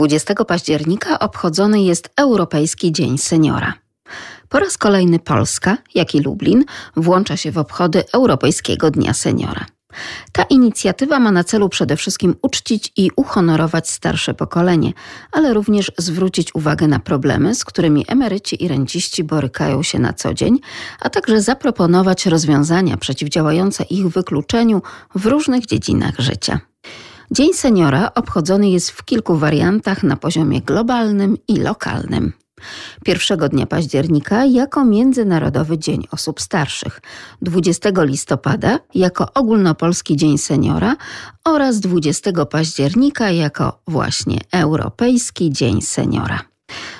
20 października obchodzony jest Europejski Dzień Seniora. Po raz kolejny Polska, jak i Lublin, włącza się w obchody Europejskiego Dnia Seniora. Ta inicjatywa ma na celu przede wszystkim uczcić i uhonorować starsze pokolenie, ale również zwrócić uwagę na problemy, z którymi emeryci i renciści borykają się na co dzień, a także zaproponować rozwiązania przeciwdziałające ich wykluczeniu w różnych dziedzinach życia. Dzień Seniora obchodzony jest w kilku wariantach na poziomie globalnym i lokalnym. Pierwszego dnia października jako Międzynarodowy Dzień Osób Starszych, 20 listopada jako Ogólnopolski Dzień Seniora oraz 20 października jako właśnie Europejski Dzień Seniora.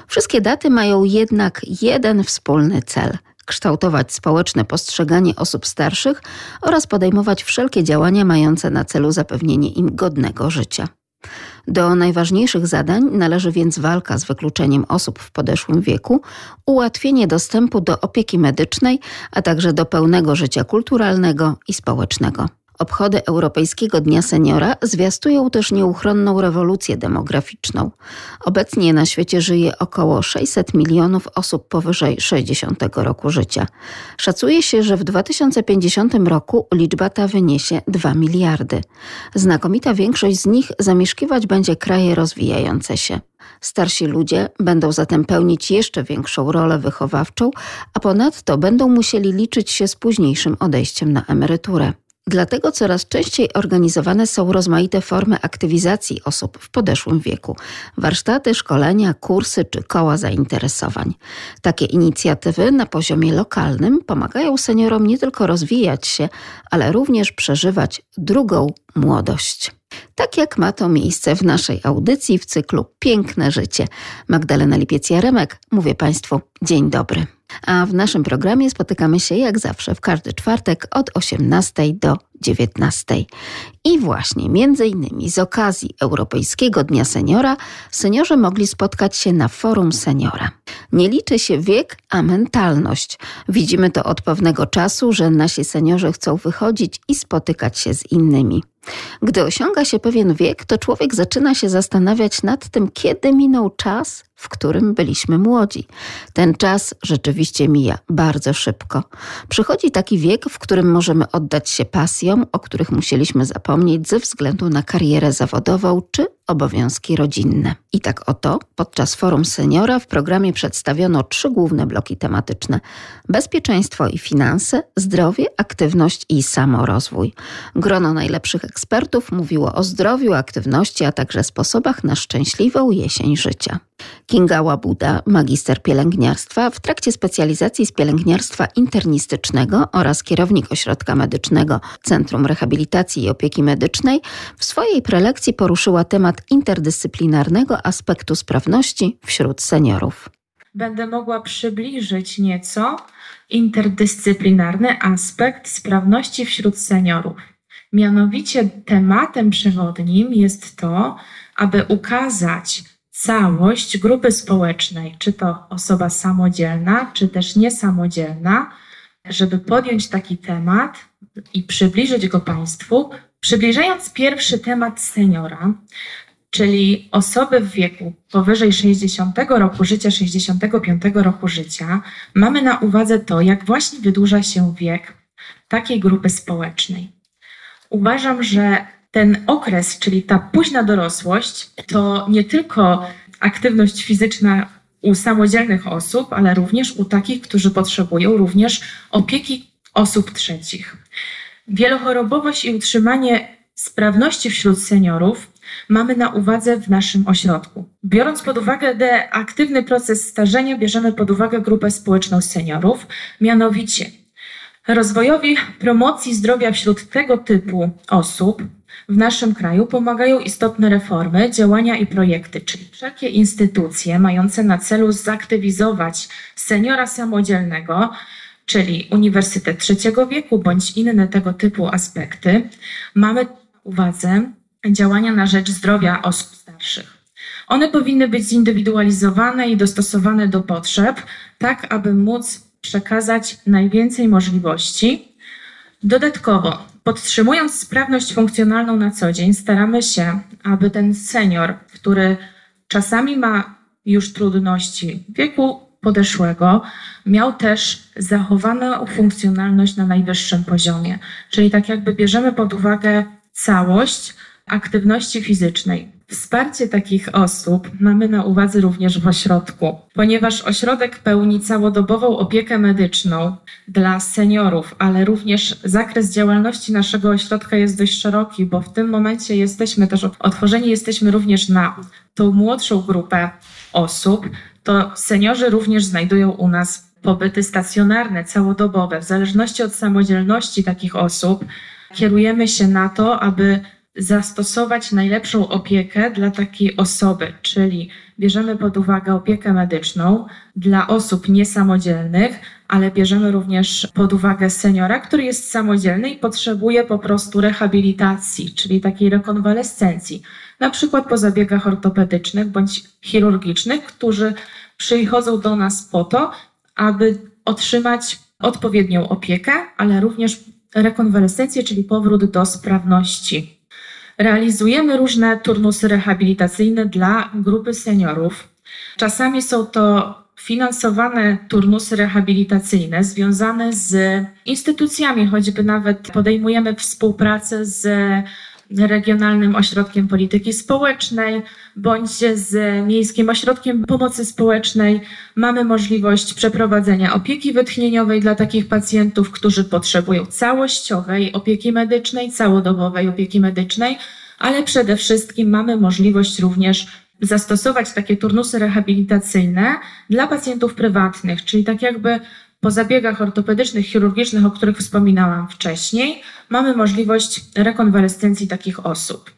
Wszystkie daty mają jednak jeden wspólny cel – kształtować społeczne postrzeganie osób starszych oraz podejmować wszelkie działania mające na celu zapewnienie im godnego życia. Do najważniejszych zadań należy więc walka z wykluczeniem osób w podeszłym wieku, ułatwienie dostępu do opieki medycznej, a także do pełnego życia kulturalnego i społecznego. Obchody Europejskiego Dnia Seniora zwiastują też nieuchronną rewolucję demograficzną. Obecnie na świecie żyje około 600 milionów osób powyżej 60 roku życia. Szacuje się, że w 2050 roku liczba ta wyniesie 2 miliardy. Znakomita większość z nich zamieszkiwać będzie kraje rozwijające się. Starsi ludzie będą zatem pełnić jeszcze większą rolę wychowawczą, a ponadto będą musieli liczyć się z późniejszym odejściem na emeryturę. Dlatego coraz częściej organizowane są rozmaite formy aktywizacji osób w podeszłym wieku warsztaty, szkolenia, kursy czy koła zainteresowań. Takie inicjatywy na poziomie lokalnym pomagają seniorom nie tylko rozwijać się, ale również przeżywać drugą młodość. Tak jak ma to miejsce w naszej audycji w cyklu Piękne Życie. Magdalena Lipiec-Jaremek, mówię Państwu dzień dobry. A w naszym programie spotykamy się jak zawsze w każdy czwartek od 18 do 19. I właśnie między innymi z okazji Europejskiego Dnia Seniora seniorzy mogli spotkać się na forum seniora. Nie liczy się wiek, a mentalność. Widzimy to od pewnego czasu, że nasi seniorzy chcą wychodzić i spotykać się z innymi. Gdy osiąga się pewien wiek, to człowiek zaczyna się zastanawiać nad tym, kiedy minął czas, w którym byliśmy młodzi. Ten czas rzeczywiście mija bardzo szybko. Przychodzi taki wiek, w którym możemy oddać się pasjom, o których musieliśmy zapomnieć ze względu na karierę zawodową czy obowiązki rodzinne. I tak oto podczas forum seniora w programie przedstawiono trzy główne bloki tematyczne: bezpieczeństwo i finanse, zdrowie, aktywność i samorozwój. Grono najlepszych ekspertów mówiło o zdrowiu, aktywności, a także sposobach na szczęśliwą jesień życia. Kinga Łabuda, magister pielęgniarstwa, w trakcie specjalizacji z pielęgniarstwa internistycznego oraz kierownik ośrodka medycznego Centrum Rehabilitacji i Opieki Medycznej, w swojej prelekcji poruszyła temat interdyscyplinarnego aspektu sprawności wśród seniorów. Będę mogła przybliżyć nieco interdyscyplinarny aspekt sprawności wśród seniorów. Mianowicie tematem przewodnim jest to, aby ukazać całość grupy społecznej, czy to osoba samodzielna, czy też niesamodzielna, żeby podjąć taki temat i przybliżyć go Państwu, przybliżając pierwszy temat seniora, czyli osoby w wieku powyżej 60 roku życia, 65 roku życia, mamy na uwadze to, jak właśnie wydłuża się wiek takiej grupy społecznej. Uważam, że ten okres, czyli ta późna dorosłość, to nie tylko aktywność fizyczna u samodzielnych osób, ale również u takich, którzy potrzebują również opieki osób trzecich. Wielochorobowość i utrzymanie sprawności wśród seniorów mamy na uwadze w naszym ośrodku. Biorąc pod uwagę aktywny proces starzenia, bierzemy pod uwagę grupę społeczną seniorów, mianowicie rozwojowi promocji zdrowia wśród tego typu osób w naszym kraju pomagają istotne reformy, działania i projekty, czyli wszelkie instytucje mające na celu zaktywizować seniora samodzielnego, czyli Uniwersytet Trzeciego Wieku bądź inne tego typu aspekty, mamy na uwadze działania na rzecz zdrowia osób starszych. One powinny być zindywidualizowane i dostosowane do potrzeb, tak aby móc przekazać najwięcej możliwości. Dodatkowo Podtrzymując sprawność funkcjonalną na co dzień, staramy się, aby ten senior, który czasami ma już trudności wieku podeszłego, miał też zachowaną funkcjonalność na najwyższym poziomie. Czyli tak jakby bierzemy pod uwagę całość aktywności fizycznej. Wsparcie takich osób mamy na uwadze również w ośrodku, ponieważ ośrodek pełni całodobową opiekę medyczną dla seniorów, ale również zakres działalności naszego ośrodka jest dość szeroki, bo w tym momencie jesteśmy też otworzeni jesteśmy również na tą młodszą grupę osób, to seniorzy również znajdują u nas pobyty stacjonarne, całodobowe. W zależności od samodzielności takich osób kierujemy się na to, aby zastosować najlepszą opiekę dla takiej osoby, czyli bierzemy pod uwagę opiekę medyczną dla osób niesamodzielnych, ale bierzemy również pod uwagę seniora, który jest samodzielny i potrzebuje po prostu rehabilitacji, czyli takiej rekonwalescencji, na przykład po zabiegach ortopedycznych bądź chirurgicznych, którzy przychodzą do nas po to, aby otrzymać odpowiednią opiekę, ale również rekonwalescencję, czyli powrót do sprawności. Realizujemy różne turnusy rehabilitacyjne dla grupy seniorów. Czasami są to finansowane turnusy rehabilitacyjne związane z instytucjami, choćby nawet podejmujemy współpracę z Regionalnym Ośrodkiem Polityki Społecznej bądź z Miejskim Ośrodkiem Pomocy Społecznej. Mamy możliwość przeprowadzenia opieki wytchnieniowej dla takich pacjentów, którzy potrzebują całościowej opieki medycznej, całodobowej opieki medycznej, ale przede wszystkim mamy możliwość również zastosować takie turnusy rehabilitacyjne dla pacjentów prywatnych, czyli tak jakby po zabiegach ortopedycznych, chirurgicznych, o których wspominałam wcześniej, mamy możliwość rekonwalescencji takich osób.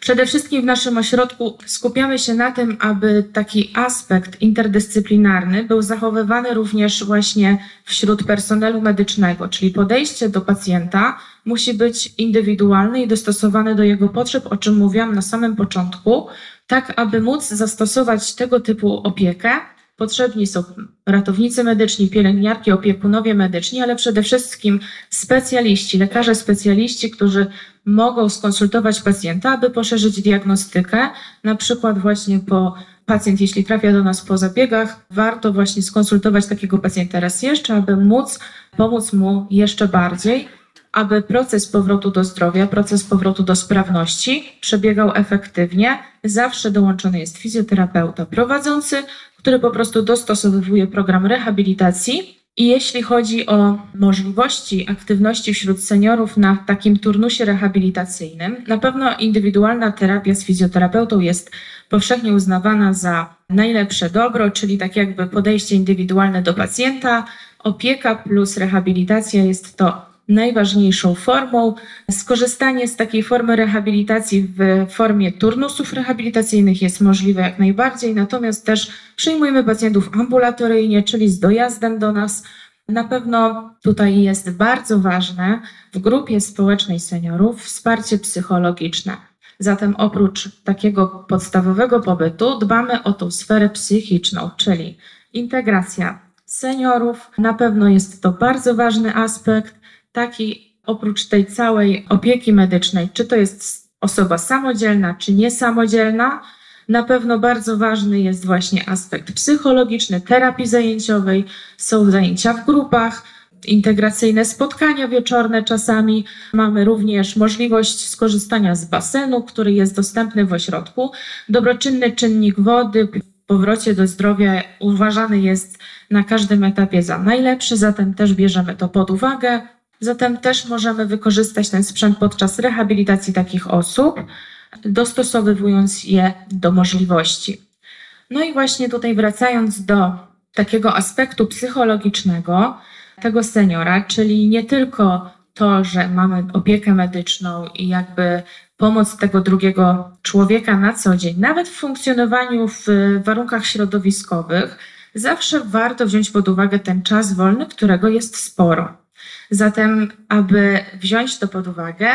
Przede wszystkim w naszym ośrodku skupiamy się na tym, aby taki aspekt interdyscyplinarny był zachowywany również właśnie wśród personelu medycznego, czyli podejście do pacjenta musi być indywidualne i dostosowane do jego potrzeb, o czym mówiłam na samym początku, tak aby móc zastosować tego typu opiekę Potrzebni są ratownicy medyczni, pielęgniarki, opiekunowie medyczni, ale przede wszystkim specjaliści, lekarze specjaliści, którzy mogą skonsultować pacjenta, aby poszerzyć diagnostykę, na przykład właśnie po pacjent, jeśli trafia do nas po zabiegach, warto właśnie skonsultować takiego pacjenta raz jeszcze, aby móc pomóc mu jeszcze bardziej, aby proces powrotu do zdrowia, proces powrotu do sprawności przebiegał efektywnie. Zawsze dołączony jest fizjoterapeuta prowadzący, który po prostu dostosowuje program rehabilitacji. I jeśli chodzi o możliwości aktywności wśród seniorów na takim turnusie rehabilitacyjnym, na pewno indywidualna terapia z fizjoterapeutą jest powszechnie uznawana za najlepsze dobro, czyli tak jakby podejście indywidualne do pacjenta. Opieka plus rehabilitacja jest to najważniejszą formą. Skorzystanie z takiej formy rehabilitacji w formie turnusów rehabilitacyjnych jest możliwe jak najbardziej, natomiast też przyjmujemy pacjentów ambulatoryjnie, czyli z dojazdem do nas. Na pewno tutaj jest bardzo ważne w grupie społecznej seniorów wsparcie psychologiczne. Zatem oprócz takiego podstawowego pobytu dbamy o tą sferę psychiczną, czyli integracja seniorów. Na pewno jest to bardzo ważny aspekt taki oprócz tej całej opieki medycznej, czy to jest osoba samodzielna, czy niesamodzielna, na pewno bardzo ważny jest właśnie aspekt psychologiczny, terapii zajęciowej, są zajęcia w grupach, integracyjne spotkania wieczorne czasami. Mamy również możliwość skorzystania z basenu, który jest dostępny w ośrodku. Dobroczynny czynnik wody w powrocie do zdrowia uważany jest na każdym etapie za najlepszy, zatem też bierzemy to pod uwagę. Zatem też możemy wykorzystać ten sprzęt podczas rehabilitacji takich osób, dostosowując je do możliwości. No i właśnie tutaj wracając do takiego aspektu psychologicznego tego seniora, czyli nie tylko to, że mamy opiekę medyczną i jakby pomoc tego drugiego człowieka na co dzień, nawet w funkcjonowaniu w warunkach środowiskowych, zawsze warto wziąć pod uwagę ten czas wolny, którego jest sporo. Zatem, aby wziąć to pod uwagę,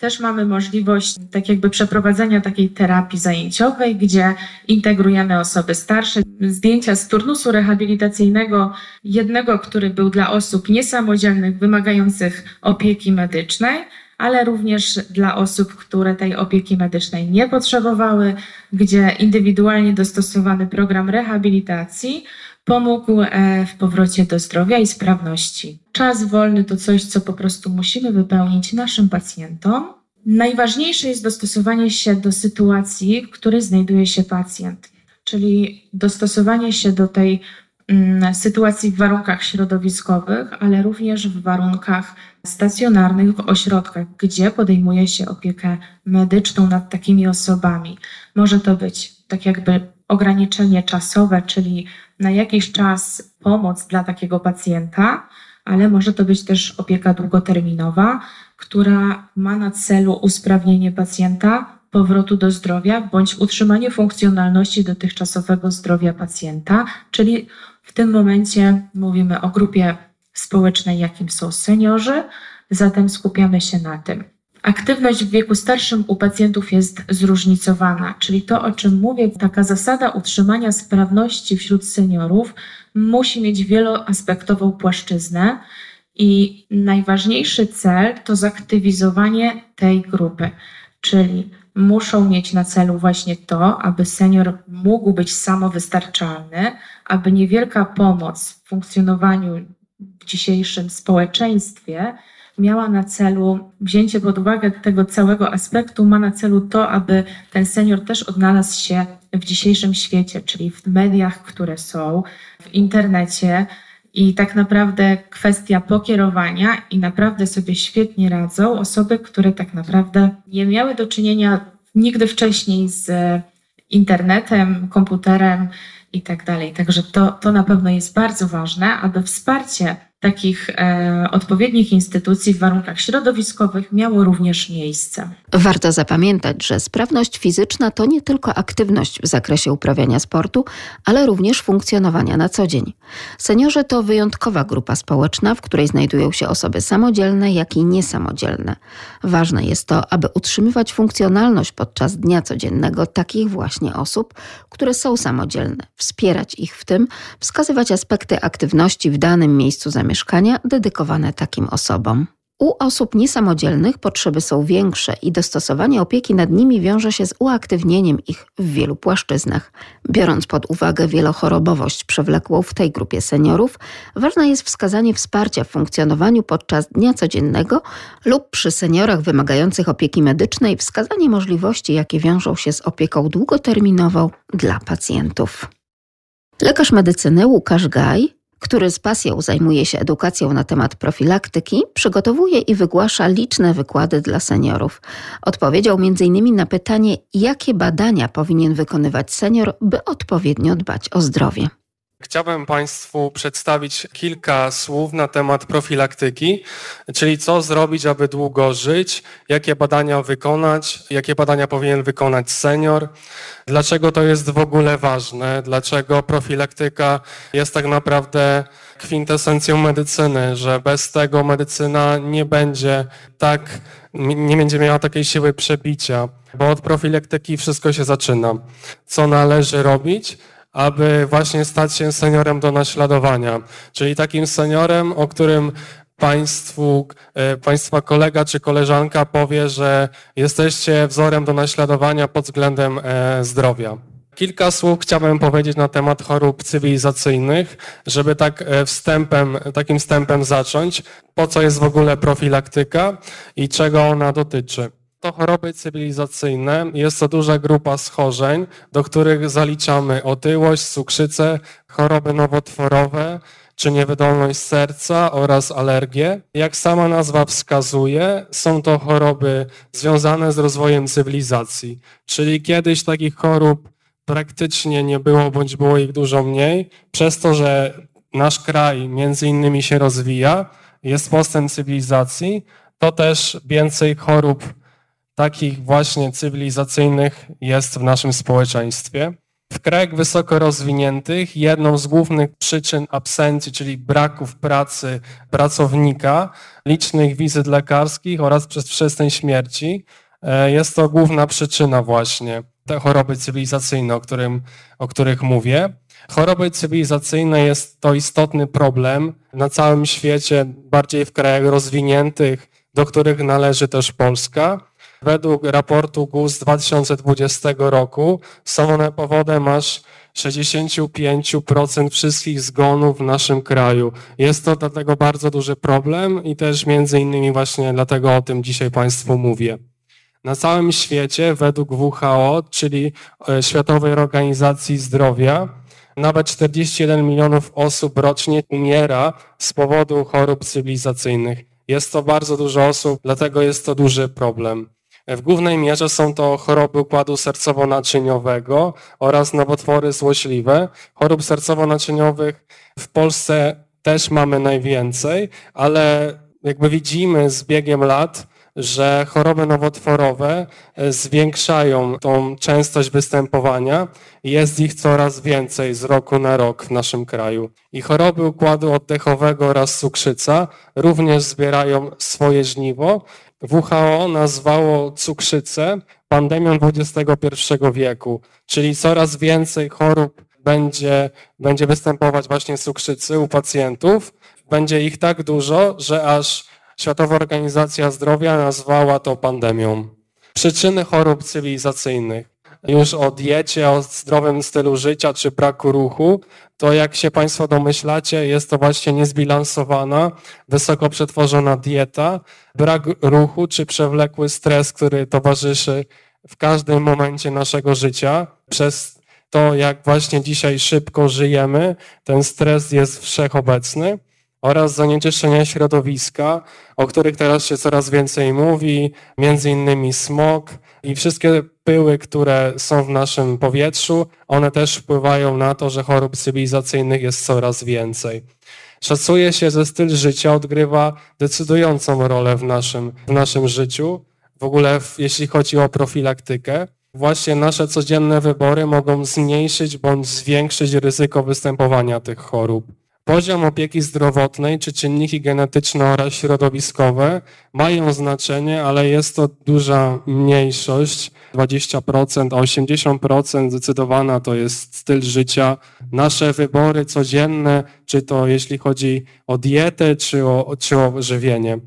też mamy możliwość tak jakby przeprowadzenia takiej terapii zajęciowej, gdzie integrujemy osoby starsze. Zdjęcia z turnusu rehabilitacyjnego, jednego, który był dla osób niesamodzielnych, wymagających opieki medycznej, ale również dla osób, które tej opieki medycznej nie potrzebowały, gdzie indywidualnie dostosowany program rehabilitacji pomógł e, w powrocie do zdrowia i sprawności. Czas wolny to coś, co po prostu musimy wypełnić naszym pacjentom. Najważniejsze jest dostosowanie się do sytuacji, w której znajduje się pacjent, czyli dostosowanie się do tej mm, sytuacji w warunkach środowiskowych, ale również w warunkach stacjonarnych, w ośrodkach, gdzie podejmuje się opiekę medyczną nad takimi osobami. Może to być tak jakby ograniczenie czasowe, czyli na jakiś czas pomoc dla takiego pacjenta, ale może to być też opieka długoterminowa, która ma na celu usprawnienie pacjenta, powrotu do zdrowia bądź utrzymanie funkcjonalności dotychczasowego zdrowia pacjenta, czyli w tym momencie mówimy o grupie społecznej, jakim są seniorzy, zatem skupiamy się na tym. Aktywność w wieku starszym u pacjentów jest zróżnicowana, czyli to, o czym mówię, taka zasada utrzymania sprawności wśród seniorów musi mieć wieloaspektową płaszczyznę i najważniejszy cel to zaktywizowanie tej grupy, czyli muszą mieć na celu właśnie to, aby senior mógł być samowystarczalny, aby niewielka pomoc w funkcjonowaniu w dzisiejszym społeczeństwie miała na celu wzięcie pod uwagę tego całego aspektu, ma na celu to, aby ten senior też odnalazł się w dzisiejszym świecie, czyli w mediach, które są, w internecie. I tak naprawdę kwestia pokierowania i naprawdę sobie świetnie radzą osoby, które tak naprawdę nie miały do czynienia nigdy wcześniej z internetem, komputerem i tak dalej. Także to, to na pewno jest bardzo ważne, aby wsparcie takich e, odpowiednich instytucji w warunkach środowiskowych miało również miejsce. Warto zapamiętać, że sprawność fizyczna to nie tylko aktywność w zakresie uprawiania sportu, ale również funkcjonowania na co dzień. Seniorzy to wyjątkowa grupa społeczna, w której znajdują się osoby samodzielne, jak i niesamodzielne. Ważne jest to, aby utrzymywać funkcjonalność podczas dnia codziennego takich właśnie osób, które są samodzielne, wspierać ich w tym, wskazywać aspekty aktywności w danym miejscu zamieszkania mieszkania dedykowane takim osobom. U osób niesamodzielnych potrzeby są większe i dostosowanie opieki nad nimi wiąże się z uaktywnieniem ich w wielu płaszczyznach. Biorąc pod uwagę wielochorobowość przewlekłą w tej grupie seniorów, ważne jest wskazanie wsparcia w funkcjonowaniu podczas dnia codziennego lub przy seniorach wymagających opieki medycznej wskazanie możliwości, jakie wiążą się z opieką długoterminową dla pacjentów. Lekarz medycyny Łukasz Gaj który z pasją zajmuje się edukacją na temat profilaktyki, przygotowuje i wygłasza liczne wykłady dla seniorów. Odpowiedział m.in. na pytanie, jakie badania powinien wykonywać senior, by odpowiednio dbać o zdrowie. Chciałbym Państwu przedstawić kilka słów na temat profilaktyki, czyli co zrobić, aby długo żyć, jakie badania wykonać, jakie badania powinien wykonać senior, dlaczego to jest w ogóle ważne, dlaczego profilaktyka jest tak naprawdę kwintesencją medycyny, że bez tego medycyna nie będzie tak, nie będzie miała takiej siły przebicia, bo od profilaktyki wszystko się zaczyna. Co należy robić? Aby właśnie stać się seniorem do naśladowania, czyli takim seniorem, o którym Państwu, e, Państwa kolega czy koleżanka powie, że jesteście wzorem do naśladowania pod względem e, zdrowia. Kilka słów chciałbym powiedzieć na temat chorób cywilizacyjnych, żeby tak e, wstępem, takim wstępem zacząć. Po co jest w ogóle profilaktyka i czego ona dotyczy? To choroby cywilizacyjne. Jest to duża grupa schorzeń, do których zaliczamy otyłość, cukrzycę, choroby nowotworowe czy niewydolność serca oraz alergie. Jak sama nazwa wskazuje, są to choroby związane z rozwojem cywilizacji, czyli kiedyś takich chorób praktycznie nie było, bądź było ich dużo mniej, przez to, że nasz kraj między innymi się rozwija, jest postęp cywilizacji, to też więcej chorób takich właśnie cywilizacyjnych jest w naszym społeczeństwie. W krajach wysoko rozwiniętych jedną z głównych przyczyn absencji, czyli braków pracy pracownika, licznych wizyt lekarskich oraz przedwczesnej śmierci, e, jest to główna przyczyna właśnie te choroby cywilizacyjne, o, którym, o których mówię. Choroby cywilizacyjne jest to istotny problem na całym świecie, bardziej w krajach rozwiniętych, do których należy też Polska. Według raportu GUS 2020 roku są one powodem aż 65% wszystkich zgonów w naszym kraju. Jest to dlatego bardzo duży problem i też między innymi właśnie dlatego o tym dzisiaj Państwu mówię. Na całym świecie według WHO, czyli e, Światowej Organizacji Zdrowia, nawet 41 milionów osób rocznie umiera z powodu chorób cywilizacyjnych. Jest to bardzo dużo osób, dlatego jest to duży problem. W głównej mierze są to choroby układu sercowo-naczyniowego oraz nowotwory złośliwe. Chorób sercowo-naczyniowych w Polsce też mamy najwięcej, ale jakby widzimy z biegiem lat, że choroby nowotworowe e, zwiększają tą częstość występowania jest ich coraz więcej z roku na rok w naszym kraju. I choroby układu oddechowego oraz cukrzyca również zbierają swoje żniwo. WHO nazwało cukrzycę pandemią XXI wieku, czyli coraz więcej chorób będzie, będzie występować właśnie cukrzycy u pacjentów. Będzie ich tak dużo, że aż Światowa Organizacja Zdrowia nazwała to pandemią. Przyczyny chorób cywilizacyjnych, już o diecie, o zdrowym stylu życia czy braku ruchu, to jak się Państwo domyślacie, jest to właśnie niezbilansowana, wysoko przetworzona dieta, brak ruchu czy przewlekły stres, który towarzyszy w każdym momencie naszego życia. Przez to, jak właśnie dzisiaj szybko żyjemy, ten stres jest wszechobecny oraz zanieczyszczenia środowiska, o których teraz się coraz więcej mówi, między innymi smog i wszystkie pyły, które są w naszym powietrzu, one też wpływają na to, że chorób cywilizacyjnych jest coraz więcej. Szacuje się, że styl życia odgrywa decydującą rolę w naszym, w naszym życiu, w ogóle w, jeśli chodzi o profilaktykę. Właśnie nasze codzienne wybory mogą zmniejszyć bądź zwiększyć ryzyko występowania tych chorób. Poziom opieki zdrowotnej czy czynniki genetyczne oraz środowiskowe mają znaczenie, ale jest to duża mniejszość. 20%, a 80% zdecydowana to jest styl życia. Nasze wybory codzienne, czy to jeśli chodzi o dietę, czy o, czy o żywienie.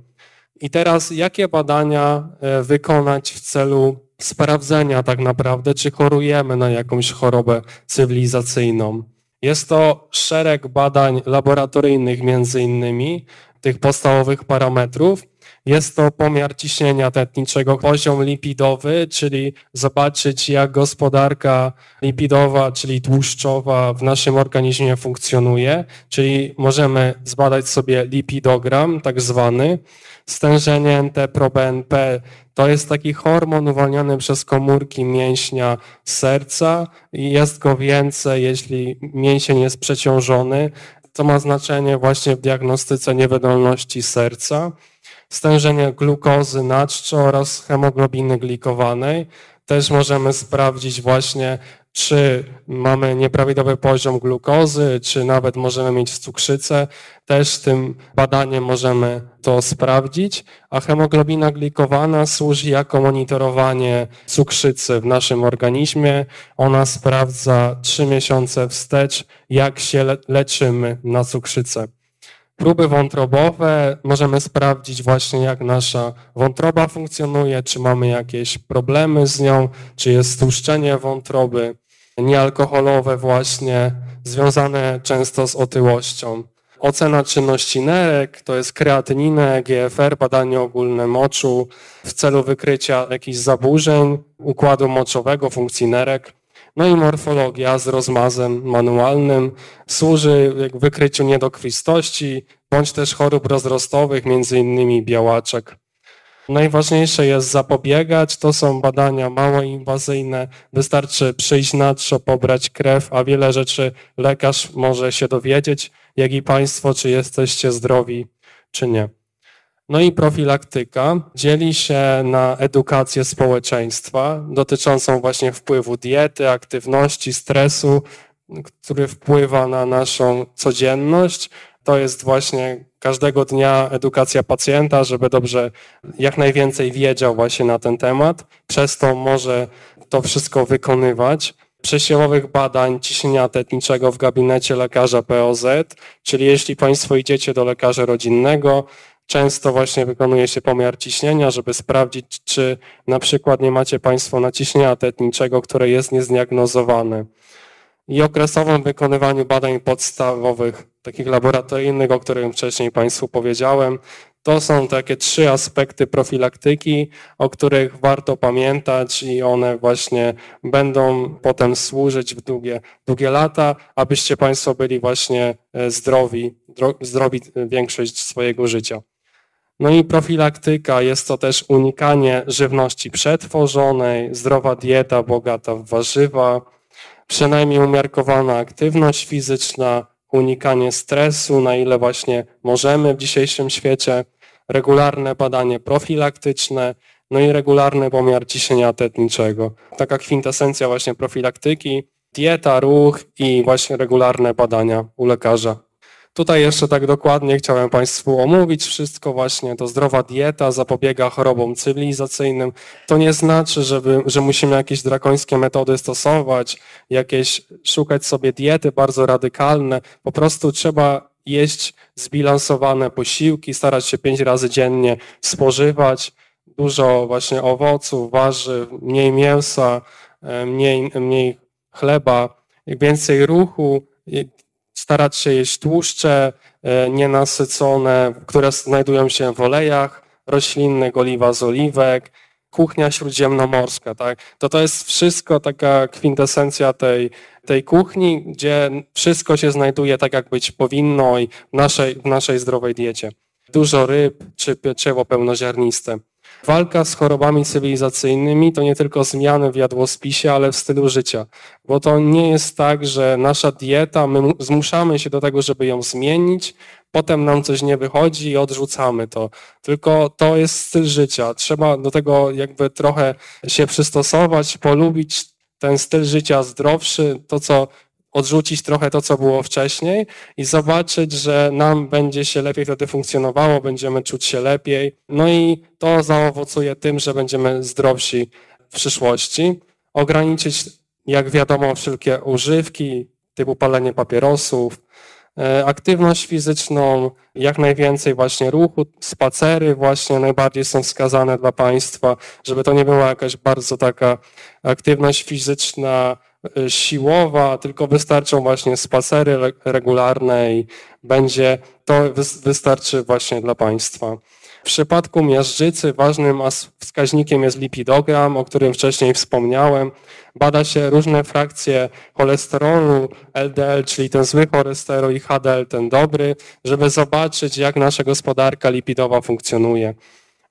I teraz jakie badania e, wykonać w celu sprawdzenia tak naprawdę, czy chorujemy na jakąś chorobę cywilizacyjną? Jest to szereg badań laboratoryjnych między innymi, tych podstawowych parametrów. Jest to pomiar ciśnienia tętniczego, poziom lipidowy, czyli zobaczyć jak gospodarka lipidowa, czyli tłuszczowa w naszym organizmie funkcjonuje, czyli możemy zbadać sobie lipidogram tak zwany. Stężenie NT-proBNP to jest taki hormon uwalniany przez komórki mięśnia serca i jest go więcej, jeśli mięsień jest przeciążony. To ma znaczenie właśnie w diagnostyce niewydolności serca. Stężenie glukozy na czczo oraz hemoglobiny glikowanej. Też możemy sprawdzić właśnie czy mamy nieprawidłowy poziom glukozy, czy nawet możemy mieć cukrzycę. Też tym badaniem możemy to sprawdzić, a hemoglobina glikowana służy jako monitorowanie cukrzycy w naszym organizmie. Ona sprawdza trzy miesiące wstecz, jak się leczymy na cukrzycę. Próby wątrobowe możemy sprawdzić właśnie jak nasza wątroba funkcjonuje, czy mamy jakieś problemy z nią, czy jest stłuszczenie wątroby niealkoholowe właśnie, związane często z otyłością. Ocena czynności nerek to jest kreatyninę, GFR, badanie ogólne moczu w celu wykrycia jakichś zaburzeń układu moczowego, funkcji nerek. No i morfologia z rozmazem manualnym służy wykryciu niedokrwistości bądź też chorób rozrostowych, między innymi białaczek. Najważniejsze jest zapobiegać. To są badania mało inwazyjne. Wystarczy przyjść na trzo, pobrać krew, a wiele rzeczy lekarz może się dowiedzieć, jak i Państwo, czy jesteście zdrowi, czy nie. No i profilaktyka dzieli się na edukację społeczeństwa dotyczącą właśnie wpływu diety, aktywności, stresu, który wpływa na naszą codzienność. To jest właśnie każdego dnia edukacja pacjenta, żeby dobrze jak najwięcej wiedział właśnie na ten temat. Przez to może to wszystko wykonywać. Przesiewowych badań ciśnienia tetniczego w gabinecie lekarza POZ, czyli jeśli Państwo idziecie do lekarza rodzinnego, Często właśnie wykonuje się pomiar ciśnienia, żeby sprawdzić, czy na przykład nie macie Państwo naciśnienia tetniczego, które jest niezdiagnozowane. I okresowym wykonywaniu badań podstawowych, takich laboratoryjnych, o których wcześniej Państwu powiedziałem, to są takie trzy aspekty profilaktyki, o których warto pamiętać i one właśnie będą potem służyć w długie, długie lata, abyście Państwo byli właśnie e, zdrowi, zdrowi większość swojego życia. No i profilaktyka jest to też unikanie żywności przetworzonej, zdrowa dieta bogata w warzywa, przynajmniej umiarkowana aktywność fizyczna, unikanie stresu, na ile właśnie możemy w dzisiejszym świecie, regularne badanie profilaktyczne, no i regularny pomiar ciśnienia tetniczego. Taka kwintesencja właśnie profilaktyki, dieta, ruch i właśnie regularne badania u lekarza. Tutaj jeszcze tak dokładnie chciałem Państwu omówić wszystko właśnie. To zdrowa dieta zapobiega chorobom cywilizacyjnym. To nie znaczy, żeby, że musimy jakieś drakońskie metody stosować, jakieś szukać sobie diety bardzo radykalne. Po prostu trzeba jeść zbilansowane posiłki, starać się pięć razy dziennie spożywać, dużo właśnie owoców, warzyw, mniej mięsa, e, mniej, mniej chleba, więcej ruchu, starać się jeść tłuszcze e, nienasycone, które znajdują się w olejach roślinnych, oliwa z oliwek, kuchnia śródziemnomorska, tak? To to jest wszystko taka kwintesencja tej, tej kuchni, gdzie wszystko się znajduje tak, jak być powinno i w naszej, w naszej zdrowej diecie. Dużo ryb czy pieczywo pełnoziarniste. Walka z chorobami cywilizacyjnymi to nie tylko zmiany w jadłospisie, ale w stylu życia. Bo to nie jest tak, że nasza dieta, my zmuszamy się do tego, żeby ją zmienić, potem nam coś nie wychodzi i odrzucamy to. Tylko to jest styl życia. Trzeba do tego jakby trochę się przystosować, polubić ten styl życia zdrowszy, to co odrzucić trochę to, co było wcześniej i zobaczyć, że nam będzie się lepiej wtedy funkcjonowało, będziemy czuć się lepiej. No i to zaowocuje tym, że będziemy zdrowsi w przyszłości. Ograniczyć, jak wiadomo, wszelkie używki typu palenie papierosów, e, aktywność fizyczną, jak najwięcej właśnie ruchu, spacery właśnie najbardziej są wskazane dla Państwa, żeby to nie była jakaś bardzo taka aktywność fizyczna siłowa, tylko wystarczą właśnie spacery regularne i będzie, to wystarczy właśnie dla Państwa. W przypadku miażdżycy ważnym wskaźnikiem jest lipidogram, o którym wcześniej wspomniałem. Bada się różne frakcje cholesterolu, LDL, czyli ten zły cholesterol i HDL, ten dobry, żeby zobaczyć, jak nasza gospodarka lipidowa funkcjonuje.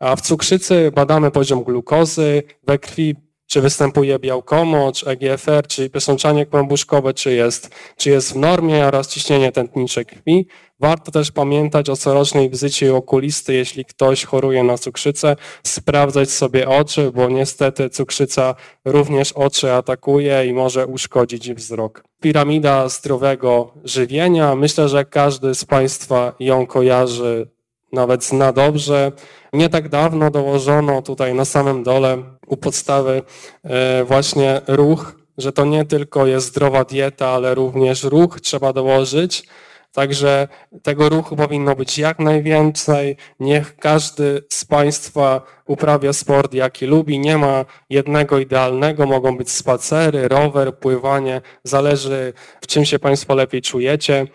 A w cukrzycy badamy poziom glukozy we krwi, czy występuje białkomocz, EGFR, czyli przesączanie kłębuszkowe, czy jest, czy jest w normie oraz ciśnienie tętnicze krwi. Warto też pamiętać o corocznej wizycie okulisty, jeśli ktoś choruje na cukrzycę, sprawdzać sobie oczy, bo niestety cukrzyca również oczy atakuje i może uszkodzić wzrok. Piramida zdrowego żywienia, myślę, że każdy z Państwa ją kojarzy nawet zna dobrze. Nie tak dawno dołożono tutaj na samym dole u podstawy e, właśnie ruch, że to nie tylko jest zdrowa dieta, ale również ruch trzeba dołożyć. Także tego ruchu powinno być jak najwięcej. Niech każdy z Państwa uprawia sport, jaki lubi. Nie ma jednego idealnego. Mogą być spacery, rower, pływanie. Zależy, w czym się Państwo lepiej czujecie.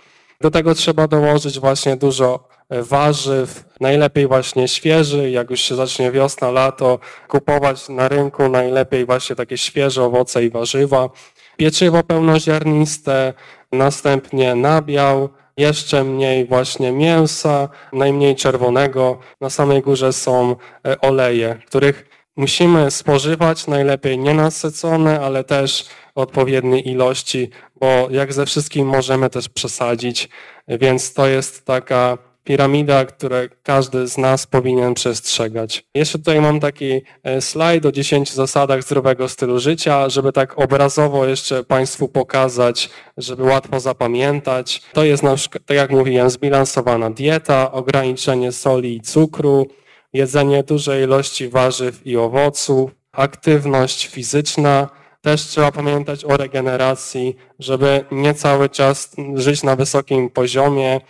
Do tego trzeba dołożyć właśnie dużo warzyw, najlepiej właśnie świeży, jak już się zacznie wiosna, lato, kupować na rynku najlepiej właśnie takie świeże owoce i warzywa. Pieczywo pełnoziarniste, następnie nabiał, jeszcze mniej właśnie mięsa, najmniej czerwonego. Na samej górze są e, oleje, których musimy spożywać, najlepiej nienasycone, ale też odpowiedniej ilości, bo jak ze wszystkim możemy też przesadzić, więc to jest taka piramida, które każdy z nas powinien przestrzegać. Jeszcze tutaj mam taki e, slajd o 10 zasadach zdrowego stylu życia, żeby tak obrazowo jeszcze Państwu pokazać, żeby łatwo zapamiętać. To jest na przykład, tak jak mówiłem, zbilansowana dieta, ograniczenie soli i cukru, jedzenie dużej ilości warzyw i owoców, aktywność fizyczna, też trzeba pamiętać o regeneracji, żeby nie cały czas żyć na wysokim poziomie,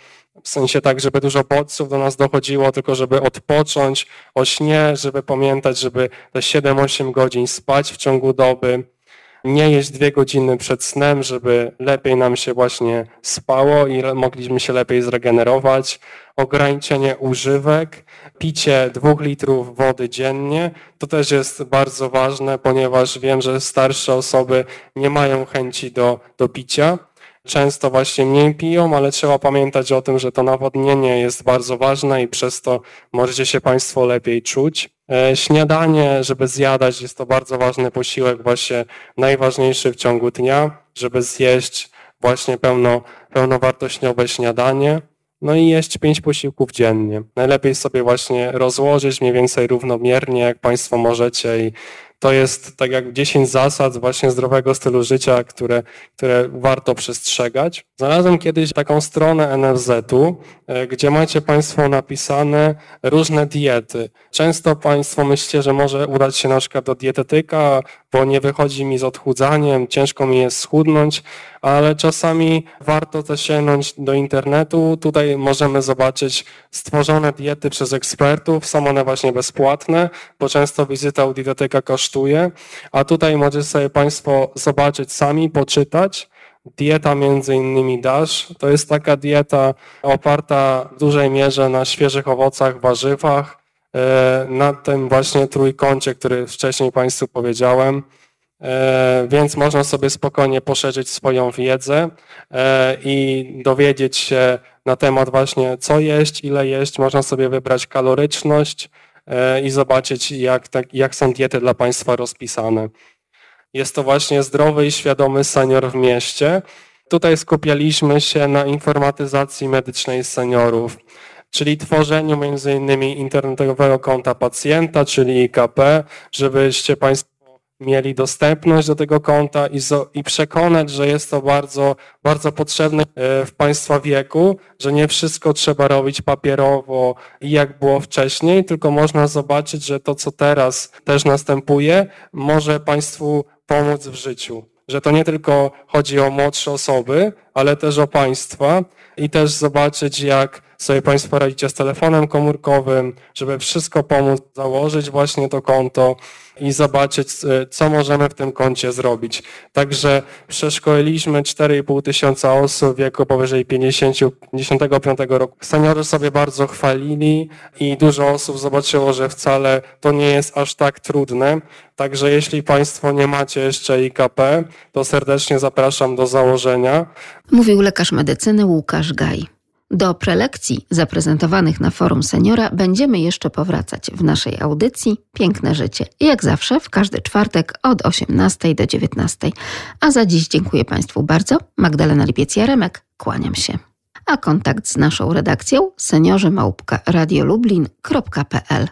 w sensie tak, żeby dużo bodźców do nas dochodziło, tylko żeby odpocząć o śnie, żeby pamiętać, żeby te 7-8 godzin spać w ciągu doby, nie jeść dwie godziny przed snem, żeby lepiej nam się właśnie spało i mogliśmy się lepiej zregenerować, ograniczenie używek, picie dwóch litrów wody dziennie. To też jest bardzo ważne, ponieważ wiem, że starsze osoby nie mają chęci do, do picia często właśnie mniej piją, ale trzeba pamiętać o tym, że to nawodnienie jest bardzo ważne i przez to możecie się Państwo lepiej czuć. E, śniadanie, żeby zjadać, jest to bardzo ważny posiłek, właśnie najważniejszy w ciągu dnia, żeby zjeść właśnie pełno, pełnowartościowe śniadanie. No i jeść pięć posiłków dziennie. Najlepiej sobie właśnie rozłożyć mniej więcej równomiernie, jak Państwo możecie i to jest tak jak 10 zasad właśnie zdrowego stylu życia, które, które warto przestrzegać. Znalazłem kiedyś taką stronę NFZ-u, e, gdzie macie Państwo napisane różne diety. Często Państwo myślicie, że może udać się na przykład do dietetyka, bo nie wychodzi mi z odchudzaniem, ciężko mi jest schudnąć, ale czasami warto też sięgnąć do internetu. Tutaj możemy zobaczyć stworzone diety przez ekspertów, są one właśnie bezpłatne, bo często wizyta u dietetyka kosztuje, a tutaj możecie sobie Państwo zobaczyć sami, poczytać. Dieta między innymi DASH to jest taka dieta oparta w dużej mierze na świeżych owocach, warzywach, e, na tym właśnie trójkącie, który wcześniej Państwu powiedziałem. E, więc można sobie spokojnie poszerzyć swoją wiedzę e, i dowiedzieć się na temat właśnie co jeść, ile jeść. Można sobie wybrać kaloryczność e, i zobaczyć jak, tak, jak są diety dla Państwa rozpisane. Jest to właśnie zdrowy i świadomy senior w mieście. Tutaj skupialiśmy się na informatyzacji medycznej seniorów, czyli tworzeniu między innymi internetowego konta pacjenta, czyli IKP, żebyście Państwo mieli dostępność do tego konta i, i przekonać, że jest to bardzo, bardzo potrzebne e, w Państwa wieku, że nie wszystko trzeba robić papierowo i jak było wcześniej, tylko można zobaczyć, że to, co teraz też następuje, może Państwu pomóc w życiu. Że to nie tylko chodzi o młodsze osoby, ale też o Państwa i też zobaczyć, jak sobie Państwo radzicie z telefonem komórkowym, żeby wszystko pomóc założyć właśnie to konto i zobaczyć, e, co możemy w tym koncie zrobić. Także przeszkoliliśmy 4,5 tysiąca osób w wieku powyżej 50, 55 roku. Seniorzy sobie bardzo chwalili i dużo osób zobaczyło, że wcale to nie jest aż tak trudne. Także jeśli Państwo nie macie jeszcze IKP, to serdecznie zapraszam do założenia. Mówił lekarz medycyny Łukasz Gaj. Do prelekcji zaprezentowanych na forum seniora będziemy jeszcze powracać w naszej audycji Piękne Życie. Jak zawsze w każdy czwartek od 18 do 19. A za dziś dziękuję Państwu bardzo. Magdalena Lipiec-Jaremek, kłaniam się. A kontakt z naszą redakcją seniorzy radiolublin.pl